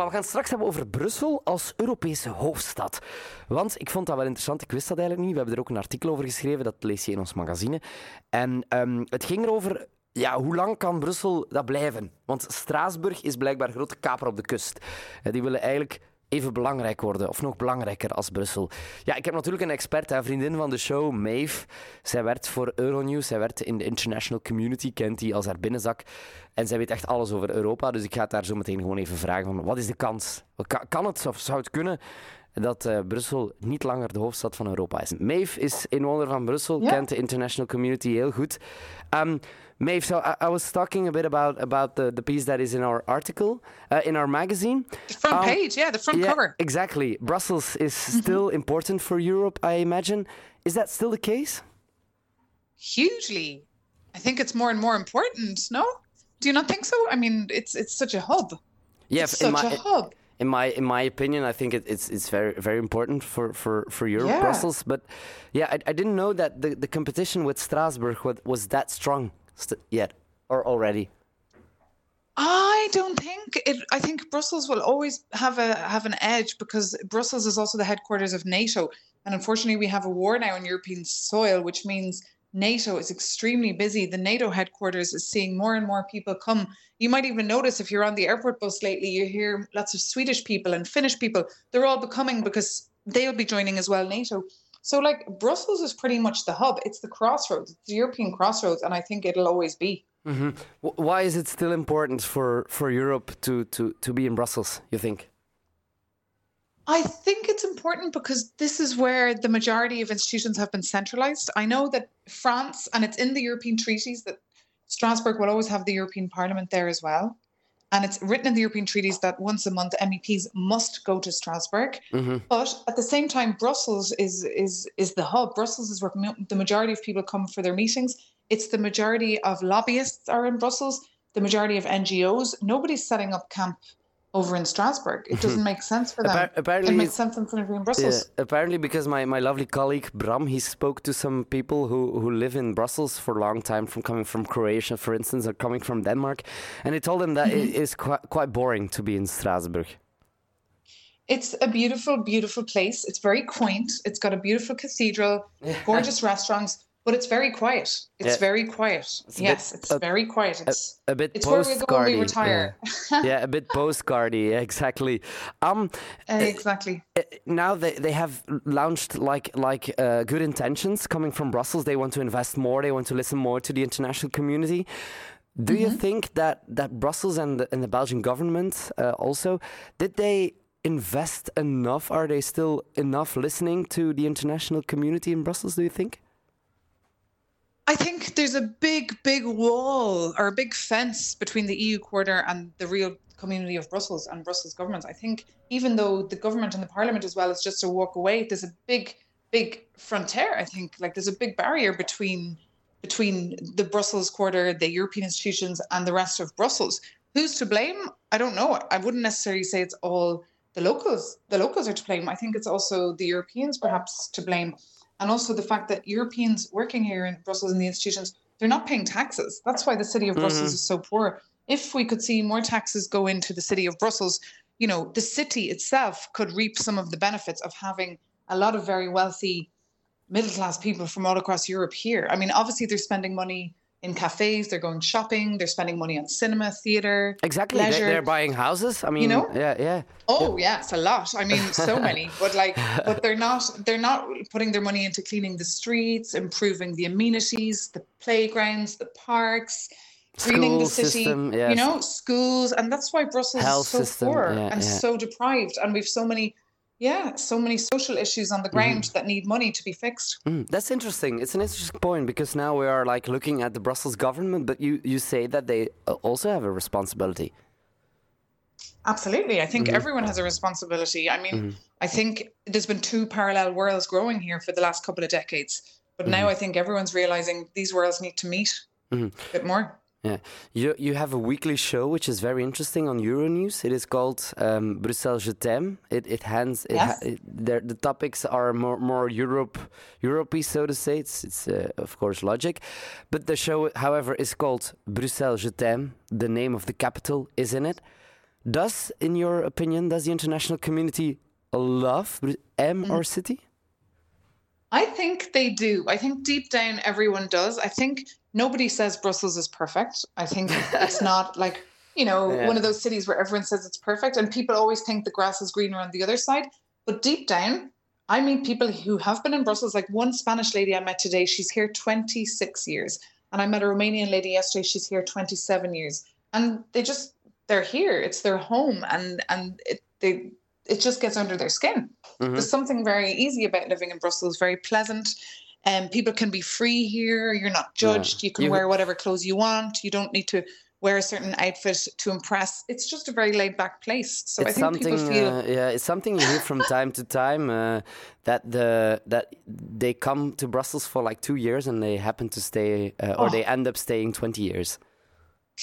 maar we gaan straks hebben over Brussel als Europese hoofdstad. Want ik vond dat wel interessant, ik wist dat eigenlijk niet. We hebben er ook een artikel over geschreven, dat lees je in ons magazine. En ehm, het ging erover ja, hoe lang kan Brussel dat blijven? Want Straatsburg is blijkbaar grote kaper op de kust. Eh, Die willen eigenlijk even belangrijk worden, of nog belangrijker als Brussel. Ja, ik heb natuurlijk een expert, een vriendin van de show, Maeve. Zij werkt voor Euronews, zij werkt in de international community, kent die als haar binnenzak. En zij weet echt alles over Europa, dus ik ga het daar zo meteen gewoon even vragen van, wat is de kans? Ka- Kan het of zou het kunnen dat eh, Brussel niet langer de hoofdstad van Europa is? Maeve is inwoner van Brussel, kent de international community heel goed. Um, Maeve, so I, I was talking a bit about, about the, the piece that is in our article, uh, in our magazine. The front Um, page, yeah, the front yeah, cover. Exactly. Brussels is still important for Europe, I imagine. Is that still the case? Hugely. I think it's more and more important, no? Do you not think so? I mean, it's it's such a hub. Yeah, It's such my, a hub. In my in my opinion, I think it, it's it's very very important for for for Europe, Yeah. Brussels. But yeah, I, I didn't know that the, the competition with Strasbourg was, was that strong st- yet or already. I don't think it. I think Brussels will always have a have an edge because Brussels is also the headquarters of NATO, and unfortunately, we have a war now on European soil, which means NATO is extremely busy. The NATO headquarters is seeing more and more people come. You might even notice if you're on the airport bus lately, you hear lots of Swedish people and Finnish people. They're all becoming because they'll be joining as well NATO. So, like Brussels is pretty much the hub. It's the crossroads. It's the European crossroads, and I think it'll always be. Mm-hmm. W- why is it still important for, for Europe to, to, to be in Brussels? You think? I think it's important because this is where the majority of institutions have been centralized. I know that France, and it's in the European treaties that Strasbourg will always have the European Parliament there as well. And it's written in the European treaties that once a month MEPs must go to Strasbourg. Mm-hmm. But at the same time, Brussels is is is the hub. Brussels is where the majority of people come for their meetings. It's the majority of lobbyists are in Brussels. The majority of NGOs. Nobody's setting up camp over in Strasbourg. It doesn't make sense for them. Apparently it makes sense for them in Brussels. Yeah, apparently, because my, my lovely colleague Bram, he spoke to some people who, who live in Brussels for a long time, from coming from Croatia, for instance, or coming from Denmark, and he told them that it mm-hmm. is quite, quite boring to be in Strasbourg. It's a beautiful, beautiful place. It's very quaint. It's got a beautiful cathedral, gorgeous restaurants, but it's very quiet. It's Yeah. very quiet. a yes, bit- it's a- very quiet. It's A bit it's where we go when we postcardy. retire. Yeah, yeah a bit postcardy. Exactly. Um, exactly. uh, now they, they have launched like like uh, good intentions coming from Brussels. They want to invest more. They want to listen more to the international community. Do you think that that Brussels and the, and the Belgian government uh, also did they invest enough? Are they still enough listening to the international community in Brussels? Do you think? I think there's a big, big wall or a big fence between the EU quarter and the real community of Brussels and Brussels governments. I think even though the government and the parliament as well is just a walk away, there's a big, big frontier. I think like there's a big barrier between between the Brussels quarter, the European institutions, and the rest of Brussels. Who's to blame? I don't know. I wouldn't necessarily say it's all the locals. The locals are to blame. I think it's also the Europeans perhaps to blame and also the fact that Europeans working here in Brussels in the institutions, they're not paying taxes. That's why the city of Brussels mm-hmm. is so poor. If we could see more taxes go into the city of Brussels, you know, the city itself could reap some of the benefits of having a lot of very wealthy middle class people from all across Europe here. I mean, obviously they're spending money in cafes, they're going shopping, they're spending money on cinema, theater, Exactly. Leisure. they're buying houses. I mean, you know? yeah, yeah. Oh yeah, it's a lot. I mean, so many. But like, but they're not. They're not putting their money into cleaning the streets, improving the amenities, the playgrounds, the parks, greening the city. system, You know, schools, and that's why Brussels Health is so system, poor yeah, and yeah. so deprived, and we've so many, yeah, so many social issues on the ground Mm-hmm. that need money to be fixed. Mm, that's interesting. It's an interesting point because now we are like looking at the Brussels government, but you, you say that they uh, also have a responsibility. Absolutely. I Mm-hmm. think everyone has a responsibility. I mean, I think there's been two parallel worlds growing here for the last couple of decades. But now Mm-hmm. I think everyone's realizing these worlds need to meet a bit more. Yeah, you you have a weekly show which is very interesting on Euronews. It is called um, Bruxelles Je t'aime. It it hands it, ha- Yes. it the topics are more more Europe Europey so to say. It's it's uh, of course logic, but the show however is called Bruxelles Je t'aime. The name of the capital is in it. Does, in your opinion, does the international community love M Mm. or city? I think they do. I think deep down everyone does. I think nobody says Brussels is perfect. I think it's not like, you know, Yeah. one of those cities where everyone says it's perfect and people always think the grass is greener on the other side. But deep down, I meet people who have been in Brussels. Like one Spanish lady I met today, she's here 26 years. And I met a Romanian lady yesterday, she's here 27 years. And they just, they're here. It's their home. And, and it, they, it just gets under their skin. Mhm. There's something very easy about living in Brussels, very pleasant. And um, people can be free here. You're not Yeah. judged. You can You- wear whatever clothes you want. You don't need to wear a certain outfit to impress. It's just a very laid back place. So I it's think people something, feel uh, yeah, it's something you hear from time to time uh, that the that they come to Brussels for like two years and they happen to stay, uh, or Oh. they end up staying twenty years.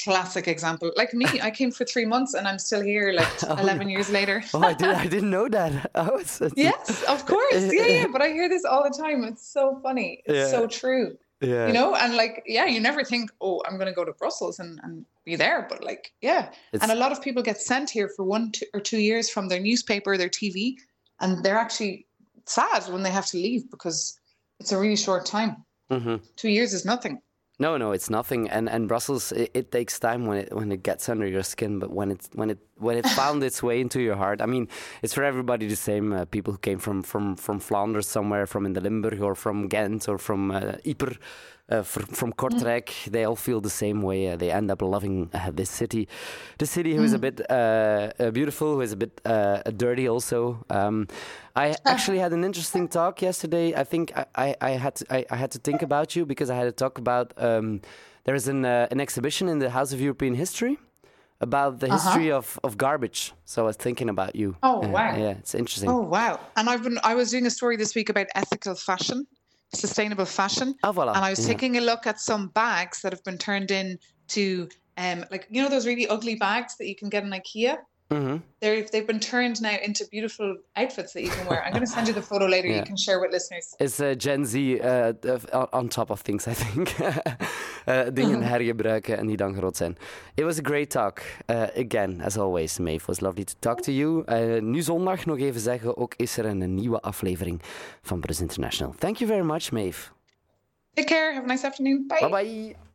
Classic example. Like me, I came for three months and I'm still here like 11 years later. Oh, I did, I didn't know that. Oh, it's, it's Yes, of course. Yeah, yeah. But I hear this all the time. It's so funny. It's Yeah. so true. yeah. You know, and like, yeah, you never think, oh, I'm going to go to Brussels and, and be there. But like, yeah. It's- and a lot of people get sent here for one two, or two years from their newspaper, their TV, and they're actually sad when they have to leave because it's a really short time. Mhm. Two years is nothing. No, no, it's nothing. And and Brussels, it, it takes time when it when it gets under your skin, but when it when it when it found its way into your heart, I mean, it's for everybody the same. Uh, people who came from from from Flanders somewhere, from in the Limburg or from Ghent or from uh, Ieper. Uh, from Kortrijk, they all feel the same way. Uh, they end up loving uh, this city, the city who is a bit uh, uh, beautiful, who is a bit uh, dirty also. Um, I actually had an interesting talk yesterday. I think I, I, I had to, I, I had to think about you because I had to talk about um, there is an uh, an exhibition in the House of European History about the Uh-huh. history of, of garbage. So I was thinking about you. Oh, Uh, wow. Yeah, it's interesting. Oh wow! And I've been I was doing a story this week about ethical fashion, sustainable fashion, Ah, voilà. and I was yeah. taking a look at some bags that have been turned into um like you know those really ugly bags that you can get in IKEA. Mhm. They're they've been turned now into beautiful outfits that you can wear. I'm going to send you the photo later. Yeah. You can share with listeners. It's uh, Gen Z uh, on top of things, I think. uh, dingen hergebruiken en die dan groot zijn. It was a great talk. Uh, again, as always, Maeve. was lovely to talk to you. Uh, nu zondag nog even zeggen, ook is er een nieuwe aflevering van Brus International. Thank you very much, Maeve. Take care. Have a nice afternoon. Bye. Bye bye.